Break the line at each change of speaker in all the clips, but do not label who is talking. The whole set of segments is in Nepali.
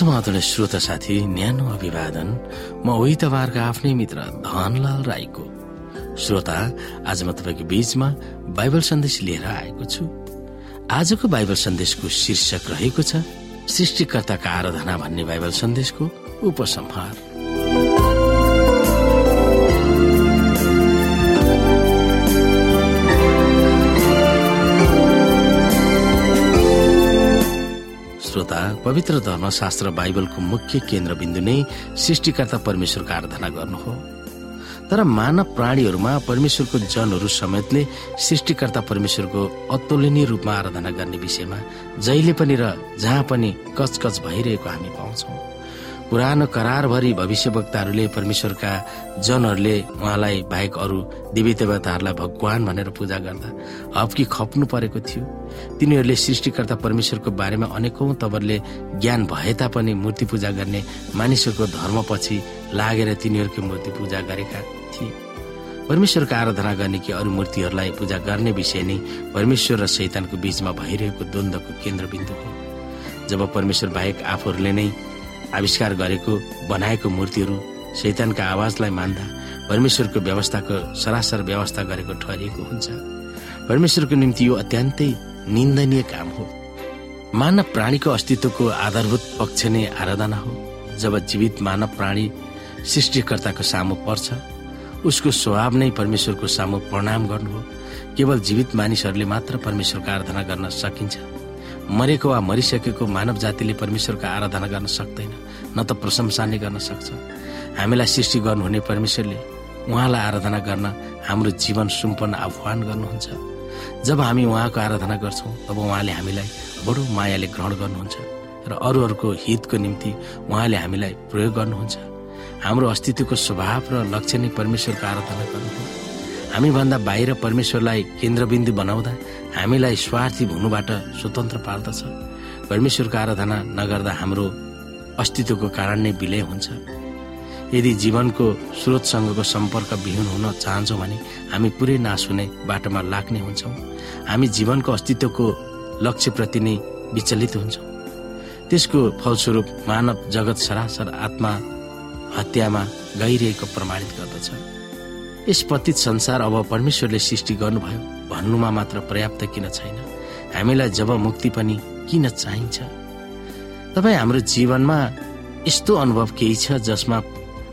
समाधान श्रोता साथी न्यानो अभिवादन। म उही तपाईँहरूको आफ्नै मित्र धनलाल राईको। श्रोता आज म तपाईँको बीचमा बाइबल सन्देश लिएर आएको छु। आजको बाइबल सन्देशको शीर्षक रहेको छ सृष्टिकर्ताका आराधना भन्ने बाइबल सन्देशको उपसंहार। पवित्र धर्मशास्त्र बाइबलको मुख्य केन्द्रबिन्दु नै सृष्टिकर्ता परमेश्वरको आराधना गर्नु हो। तर मानव प्राणीहरूमा परमेश्वरको जनहरू समेतले सृष्टिकर्ता परमेश्वरको अतुलनीय रूपमा आराधना गर्ने विषयमा जहिले पनि र जहाँ पनि कचकच भइरहेको हामी पाउँछौँ। पुरानो करारभरि भविष्यवक्ताहरूले परमेश्वरका जनहरूले उहाँलाई बाहेक अरू देवी देवताहरूलाई भगवान भनेर पूजा गर्दा हप्की खप्नु परेको थियो। तिनीहरूले सृष्टिकर्ता परमेश्वरको बारेमा अनेकौं तवरले ज्ञान भए तापनि मूर्ति पूजा गर्ने मानिसहरूको धर्मपछि लागेर तिनीहरूकै मूर्ति पूजा गरेका थिए। परमेश्वरको आराधना गर्ने कि अरू मूर्तिहरूलाई पूजा गर्ने विषय नै परमेश्वर र शैतानको बीचमा भइरहेको द्वन्द्वको केन्द्रबिन्दु हो। जब परमेश्वर बाहेक आफूहरूले नै आविष्कार गरेको बनाएको मूर्तिहरू शैतानका आवाजलाई मान्दा परमेश्वरको व्यवस्थाको सरासर व्यवस्था गरेको ठहरिएको हुन्छ। परमेश्वरको निम्ति यो अत्यन्तै निन्दनीय काम हो। मानव प्राणीको अस्तित्वको आधारभूत पक्ष नै आराधना हो। जब जीवित मानव प्राणी सृष्टिकर्ताको सामु पर्छ उसको स्वभाव नै परमेश्वरको सामु प्रणाम गर्नु हो। केवल जीवित मानिसहरूले मात्र परमेश्वरको आराधना गर्न सकिन्छ। मरेको वा मरिसकेको मानव जातिले परमेश्वरको आराधना गर्न सक्दैन न त प्रशंसा नै गर्न सक्छ। हामीलाई सृष्टि गर्नुहुने परमेश्वरले उहाँलाई आराधना गर्न हाम्रो जीवन सुम्पन्न आह्वान गर्नुहुन्छ। जब हामी उहाँको आराधना गर्छौँ तब उहाँले हामीलाई बडो मायाले ग्रहण गर्नुहुन्छ र अरूहरूको हितको निम्ति उहाँले हामीलाई प्रयोग गर्नुहुन्छ। हाम्रो अस्तित्वको स्वभाव र लक्ष्य नै परमेश्वरको आराधना गर्नु हो। हामीभन्दा बाहिर परमेश्वरलाई केन्द्रबिन्दु बनाउँदा हामीलाई स्वार्थी हुनुबाट स्वतन्त्र पार्दछ। परमेश्वरको आराधना नगर्दा हाम्रो अस्तित्वको कारण नै विलय हुन्छ। यदि जीवनको स्रोतसँगको सम्पर्क विहीन हुन चाहन्छौँ भने हामी पुरै नाश हुने बाटोमा लाग्ने हुन्छौँ। हामी जीवनको अस्तित्वको लक्ष्यप्रति नै विचलित हुन्छौँ। त्यसको फलस्वरूप मानव जगत सरासर आत्मा हत्यामा गइरहेको प्रमाणित गर्दछ। यस पतित संसार अब परमेश्वरले सृष्टि गर्नुभयो भन्नुमा मात्र पर्याप्त किन छैन? हामीलाई जब मुक्ति पनि किन चाहिन्छ? तपाईँ हाम्रो जीवनमा यस्तो अनुभव केही छ जसमा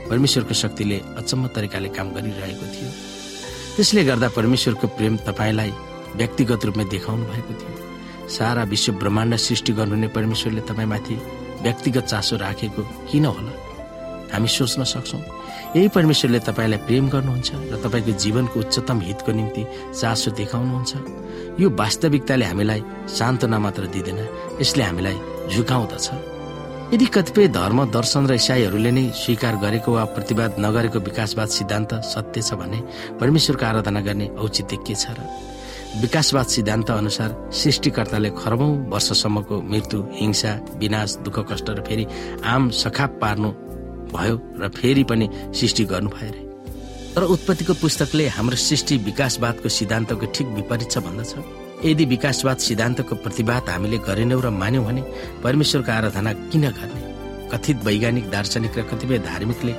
परमेश्वरको शक्तिले अचम्म तरिकाले काम गरिरहेको थियो? त्यसले गर्दा परमेश्वरको प्रेम तपाईँलाई व्यक्तिगत रूपमा देखाउनु भएको थियो। सारा विश्व ब्रह्माण्ड सृष्टि गर्नुहुने परमेश्वरले तपाईँमाथि व्यक्तिगत चासो राखेको किन होला? हामी सोच्न सक्छौँ। यही परमेश्वरले तपाईँलाई प्रेम गर्नुहुन्छ र तपाईँको जीवनको उच्चतम हितको निम्ति चासो देखाउनुहुन्छ। यो वास्तविकताले हामीलाई सान्त्वना मात्र दिँदैन यसले हामीलाई झुकाउँदछ। यदि कतिपय धर्म दर्शन र इसाईहरूले नै स्वीकार गरेको वा प्रतिवाद नगरेको विकासवाद सिद्धान्त सत्य छ भने परमेश्वरको आराधना गर्ने औचित्य के छ र? विकासवाद सिद्धान्त अनुसार सृष्टिकर्ताले खरबौं वर्षसम्मको मृत्यु हिंसा विनाश दुःख कष्ट र फेरि आम सखाप पार्नु भयो र फेरि पनि सृष्टि गर्नु भयो रे तर उत्पत्तिको पुस्तकले हाम्रो सृष्टि विकासवादको सिद्धान्तको ठिक विपरीत छ भन्दछ यदि विकासवाद सिद्धान्तको प्रतिवाद हामीले गरेनौँ र मान्यौँ भने परमेश्वरको आराधना किन गर्ने? कथित वैज्ञानिक दार्शनिक र कतिपय धार्मिकले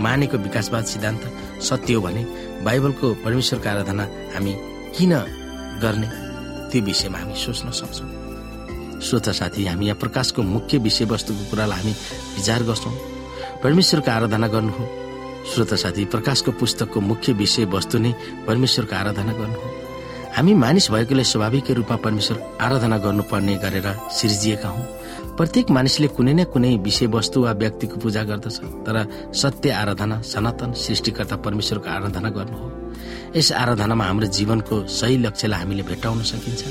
मानेको विकासवाद सिद्धान्त सत्य हो भने बाइबलको परमेश्वरको आराधना हामी किन गर्ने? त्यो विषयमा हामी सोच्न सक्छौँ। श्रोता साथी हामी यहाँ प्रकाशको मुख्य विषयवस्तुको कुरालाई हामी विचार गर्छौँ। परमेश्वरको आराधना गर्नु हो। श्रोता साथी प्रकाशको पुस्तकको मुख्य विषय वस्तु नै परमेश्वरको आराधना गर्नु हो। हामी मानिस भएकोले स्वाभाविक रूपमा परमेश्वर आराधना गर्नुपर्ने गरेर सिर्जिएका हौ। प्रत्येक मानिसले कुनै न कुनै विषयवस्तु वा व्यक्तिको पूजा गर्दछ तर सत्य आराधना सनातन सृष्टिकर्ता परमेश्वरको आराधना गर्नु हो। यस आराधनामा हाम्रो जीवनको सही लक्ष्यलाई हामीले भेटाउन सकिन्छ।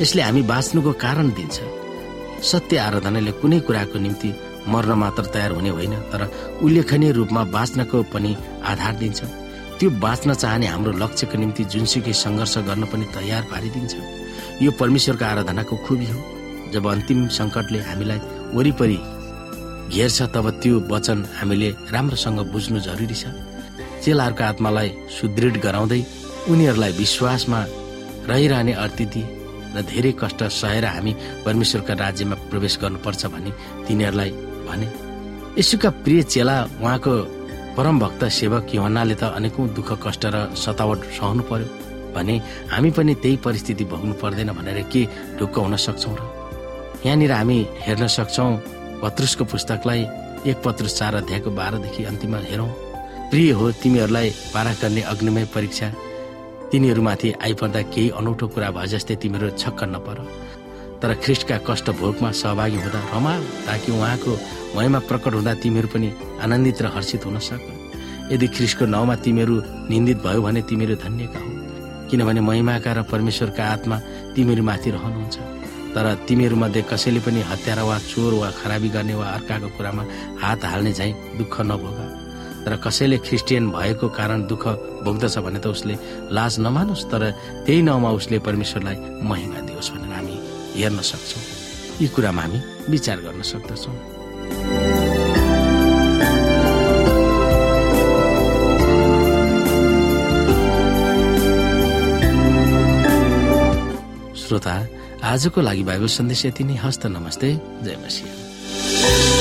यसले हामी बाँच्नुको कारण दिन्छ। सत्य आराधनाले कुनै कुराको निम्ति मर्न मात्र तयार हुने होइन तर उल्लेखनीय रूपमा बाँच्नको पनि आधार दिन्छ। त्यो बाँच्न चाहने हाम्रो लक्ष्यको निम्ति जुनसुकै सङ्घर्ष गर्न पनि तयार पारिदिन्छ। यो परमेश्वरको आराधनाको खुबी हो। जब अन्तिम सङ्कटले हामीलाई वरिपरि घेर्छ तब त्यो वचन हामीले राम्रोसँग बुझ्नु जरुरी छ। चेलाहरूको आत्मालाई सुदृढ गराउँदै उनीहरूलाई विश्वासमा रहिरहने अर्तिथि र धेरै कष्ट सहेर हामी परमेश्वरका राज्यमा प्रवेश गर्नुपर्छ भने तिनीहरूलाई भने यसुका प्रिय चेला उहाँको परम भक्त सेवक युहनाले त अनेकौं दुःख कष्ट र सतावट सहनु पर्यो भने हामी पनि त्यही परिस्थिति भोग्नु पर्दैन भनेर के ढुक्क हुन सक्छौँ र? यहाँनिर हामी हेर्न सक्छौँ पत्रुसको पुस्तकलाई एक पत्रुस चार अध्यायको बाह्रदेखि अन्तिममा हेरौँ। प्रिय हो तिमीहरूलाई पारा गर्ने अग्निमय परीक्षा। तिनीहरूमाथि आइपर्दा केही अनौठो कुरा भए जस्तै तिमीहरू छक्क नपर। तर ख्रिस्टका कष्ट भोगमा सहभागी हुँदा रमाऊ ताकि उहाँको महिमा प्रकट हुँदा तिमीहरू पनि आनन्दित र हर्षित हुन सक। यदि ख्रिस्टको नाउँमा तिमीहरू निन्दित भयो भने तिमीहरू धन्यका हो। किनभने महिमाका र परमेश्वरका आत्मा तिमीहरूमाथि रहनुहुन्छ। तर तिमीहरूमध्ये कसैले पनि हत्यारा वा चोर वा खराबी गर्ने वा अर्काको कुरामा हात हाल्ने झैँ दुःख नभोग। तर कसैले क्रिस्चियन भएको कारण दुःख भोग्दछ भने त उसले लाज नमानोस् तर त्यही नाउँमा उसले परमेश्वरलाई महिमा दियोस् भनेर। हेर्न सक्छौँ। यी कुरामा हामी विचार गर्न सक्दछौँ। श्रोता आजको लागि बाइबल सन्देश यति नै। हस्त नमस्ते। जय मसिंह।